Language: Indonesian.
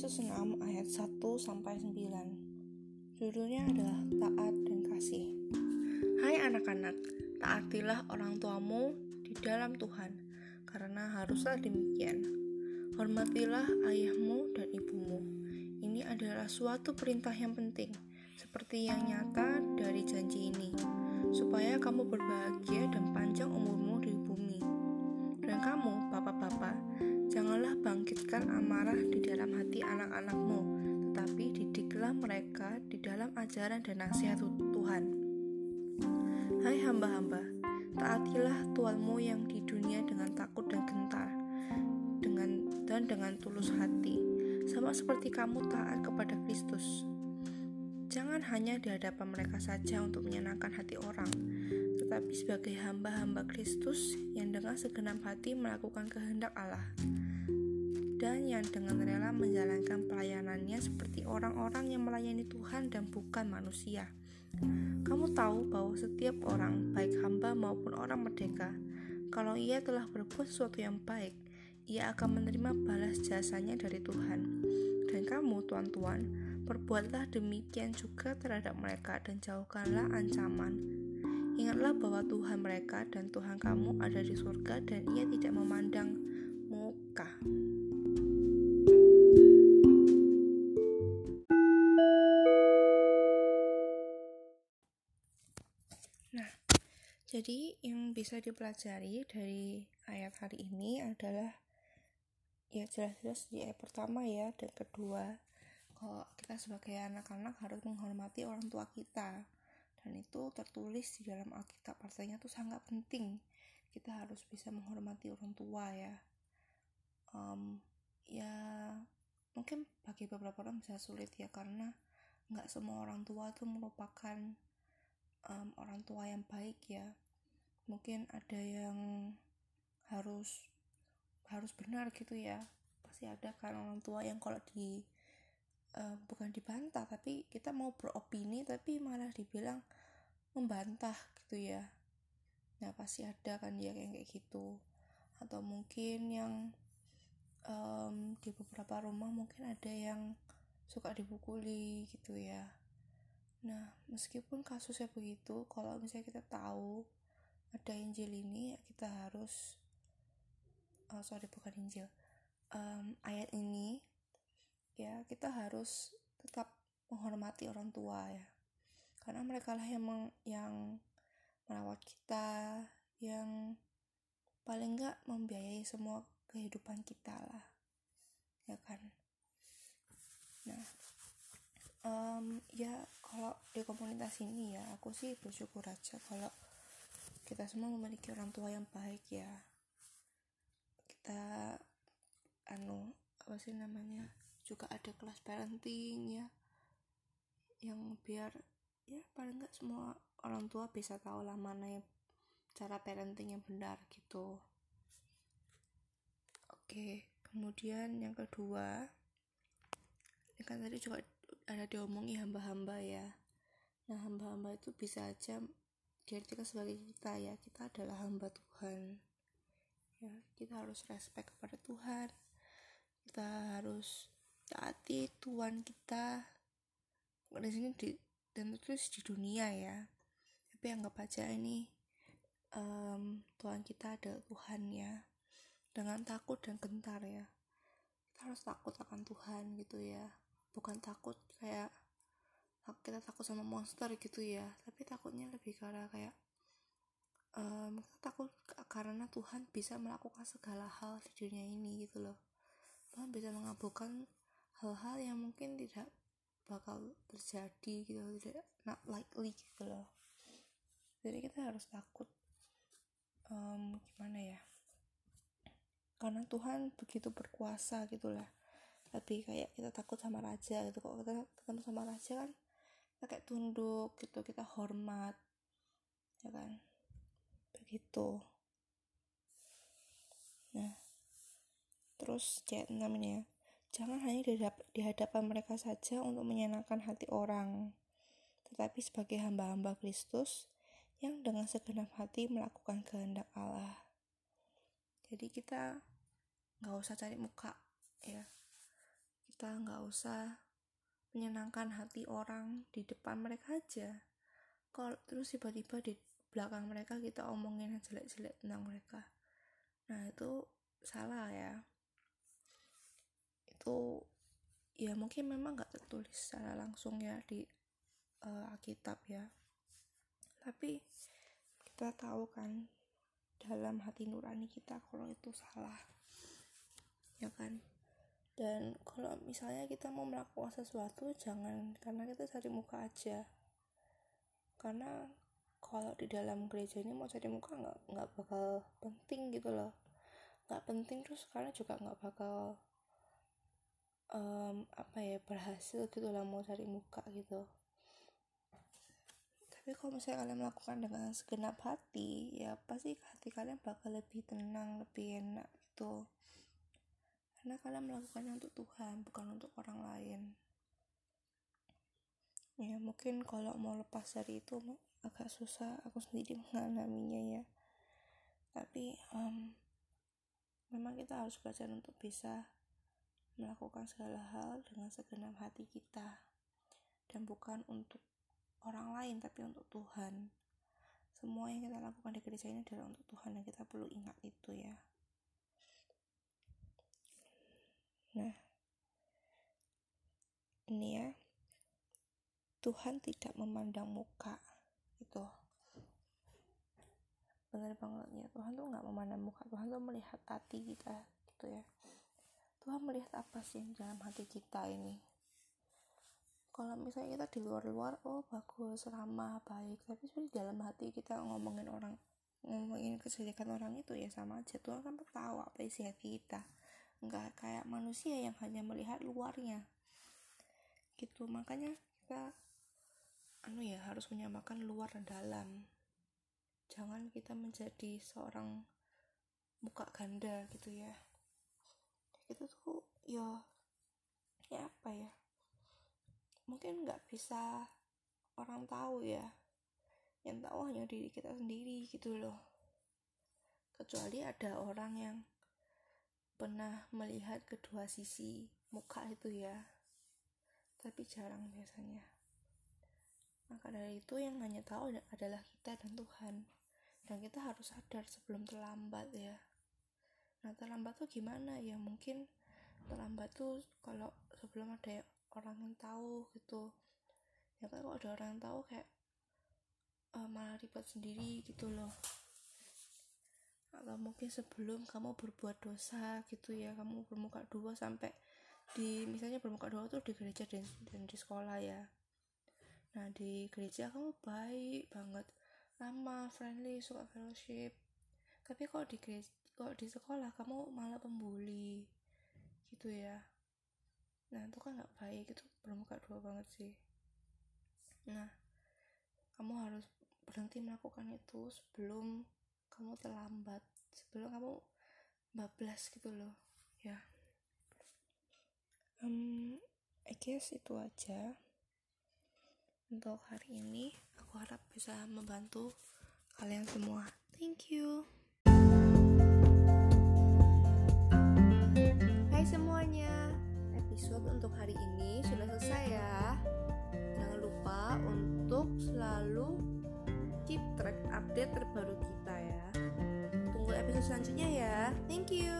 Yesus 6 ayat 1 sampai 9. Judulnya adalah taat dan kasih. Hai anak-anak, taatilah orang tuamu di dalam Tuhan, karena haruslah demikian. Hormatilah ayahmu dan ibumu. Ini adalah suatu perintah yang penting, seperti yang nyata dari janji ini, supaya kamu berbahagia dan panjang umurmu di bumi. Dan kamu, bapak-bapak, bangkitkan amarah di dalam hati anak-anakmu, tetapi didiklah mereka di dalam ajaran dan nasihat Tuhan. Hai hamba-hamba, taatilah Tuhanmu yang di dunia dengan takut dan gentar, dengan dan dengan tulus hati, sama seperti kamu taat kepada Kristus. Jangan hanya di hadapan mereka saja untuk menyenangkan hati orang, tetapi sebagai hamba-hamba Kristus yang dengan segenap hati melakukan kehendak Allah dan yang dengan rela menjalankan pelayanannya seperti orang-orang yang melayani Tuhan dan bukan manusia. Kamu tahu bahwa setiap orang, baik hamba maupun orang merdeka, kalau ia telah berbuat sesuatu yang baik, ia akan menerima balas jasanya dari Tuhan. Dan kamu, tuan-tuan, perbuatlah demikian juga terhadap mereka dan jauhkanlah ancaman. Ingatlah bahwa Tuhan mereka dan Tuhan kamu ada di surga dan ia tidak memandang muka. Jadi yang bisa dipelajari dari ayat hari ini adalah ya jelas-jelas di ayat pertama ya dan kedua kalau kita sebagai anak-anak harus menghormati orang tua kita. Dan itu tertulis di dalam Alkitab. Artinya itu sangat penting. Kita harus bisa menghormati orang tua ya. Um, ya mungkin bagi beberapa orang bisa sulit ya karena nggak semua orang tua itu merupakan um, orang tua yang baik ya mungkin ada yang harus harus benar gitu ya. Pasti ada kan orang tua yang kalau di uh, bukan dibantah tapi kita mau beropini tapi malah dibilang membantah gitu ya. Nah pasti ada kan dia kayak kayak gitu. Atau mungkin yang um, di beberapa rumah mungkin ada yang suka dipukuli gitu ya. Nah, meskipun kasusnya begitu, kalau misalnya kita tahu ada Injil ini, kita harus, oh sorry bukan Injil, um, ayat ini, ya kita harus tetap menghormati orang tua ya, karena mereka lah yang meng, yang merawat kita, yang paling nggak membiayai semua kehidupan kita lah, ya kan. Nah, um, ya kalau di komunitas ini ya aku sih bersyukur aja kalau kita semua memiliki orang tua yang baik ya. Kita anu apa sih namanya juga ada kelas parenting ya yang biar ya paling nggak semua orang tua bisa tahu lah mana yang cara parenting yang benar gitu. Oke kemudian yang kedua ini kan tadi juga ada diomongi hamba-hamba ya. Nah hamba-hamba itu bisa aja diartikan sebagai kita ya kita adalah hamba Tuhan. Ya kita harus respect kepada Tuhan. Kita harus taati Tuhan kita. Di sini di dan terus di dunia ya. Tapi anggap aja ini um, Tuhan kita adalah Tuhan ya. Dengan takut dan gentar ya. Kita harus takut akan Tuhan gitu ya. Bukan takut kayak kita takut sama monster gitu ya. Tapi takutnya lebih karena kayak um, kita takut karena Tuhan bisa melakukan segala hal di dunia ini gitu loh. Tuhan bisa mengabulkan hal-hal yang mungkin tidak bakal terjadi gitu tidak not likely gitu loh. Jadi kita harus takut um, gimana ya karena Tuhan begitu berkuasa gitulah. Lebih kayak kita takut sama raja gitu. Kok kita ketemu sama raja kan kayak tunduk gitu kita hormat ya kan? Begitu. Nah terus chat 6 ini ya. Jangan hanya di hadapan mereka saja untuk menyenangkan hati orang tetapi sebagai hamba-hamba Kristus yang dengan segenap hati melakukan kehendak Allah. Jadi kita nggak usah cari muka ya. Kita nggak usah menyenangkan hati orang di depan mereka aja. Kalau terus tiba-tiba di belakang mereka kita omongin yang jelek-jelek tentang mereka. Nah itu salah ya. Itu ya mungkin memang nggak tertulis secara langsung ya di uh, Alkitab ya. Tapi kita tahu kan dalam hati nurani kita kalau itu salah. Ya kan dan kalau misalnya kita mau melakukan sesuatu jangan karena kita cari muka aja. Karena kalau di dalam gereja ini mau cari muka nggak nggak bakal penting gitu loh. Nggak penting terus karena juga nggak bakal um, apa ya berhasil gitu lah mau cari muka gitu. Tapi kalau misalnya kalian melakukan dengan segenap hati ya pasti hati kalian bakal lebih tenang lebih enak gitu karena kalian melakukannya untuk Tuhan bukan untuk orang lain. Ya mungkin kalau mau lepas dari itu agak susah. Aku sendiri mengalaminya ya. Tapi um, memang kita harus belajar untuk bisa melakukan segala hal dengan segenap hati kita. Dan bukan untuk orang lain tapi untuk Tuhan. Semua yang kita lakukan di gereja ini adalah untuk Tuhan dan kita perlu ingat itu ya Nah, ini ya, Tuhan tidak memandang muka itu. Benar banget ya. Tuhan tuh nggak memandang muka. Tuhan tuh melihat hati kita gitu ya. Tuhan melihat apa sih dalam hati kita ini? Kalau misalnya kita di luar-luar oh bagus ramah baik. Tapi sebenarnya dalam hati kita ngomongin orang ngomongin kejelekan orang itu ya sama aja. Tuhan kan tahu apa isi hati kita kayak manusia yang hanya melihat luarnya. Gitu makanya kita anu ya harus menyamakan luar dan dalam. Jangan kita menjadi seorang muka ganda gitu ya. Itu tuh ya ya apa ya? Mungkin nggak bisa orang tahu ya. Yang tahu hanya diri kita sendiri gitu loh. Kecuali ada orang yang pernah melihat kedua sisi muka itu ya. Tapi jarang biasanya. Maka dari itu yang hanya tahu adalah kita dan Tuhan. Dan kita harus sadar sebelum terlambat ya. Nah terlambat tuh gimana? Ya mungkin terlambat tuh kalau sebelum ada orang yang tahu gitu. Ya kan kalau ada orang yang tahu kayak uh, malah ribet sendiri gitu loh atau mungkin sebelum kamu berbuat dosa gitu ya kamu bermuka dua sampai di misalnya bermuka dua tuh di gereja dan, dan di sekolah ya. Nah di gereja kamu baik banget ramah friendly suka fellowship. Tapi kalau di gereja kalau di sekolah kamu malah pembuli gitu ya. Nah itu kan nggak baik itu bermuka dua banget sih. Nah kamu harus berhenti melakukan itu sebelum kamu terlambat. Sebelum kamu bablas gitu loh ya. Um, I guess itu aja. Untuk hari ini aku harap bisa membantu kalian semua. Thank you. Hai semuanya. Episode untuk hari ini sudah selesai ya. Jangan lupa untuk selalu keep track update terbaru kita episode selanjutnya ya. Thank you.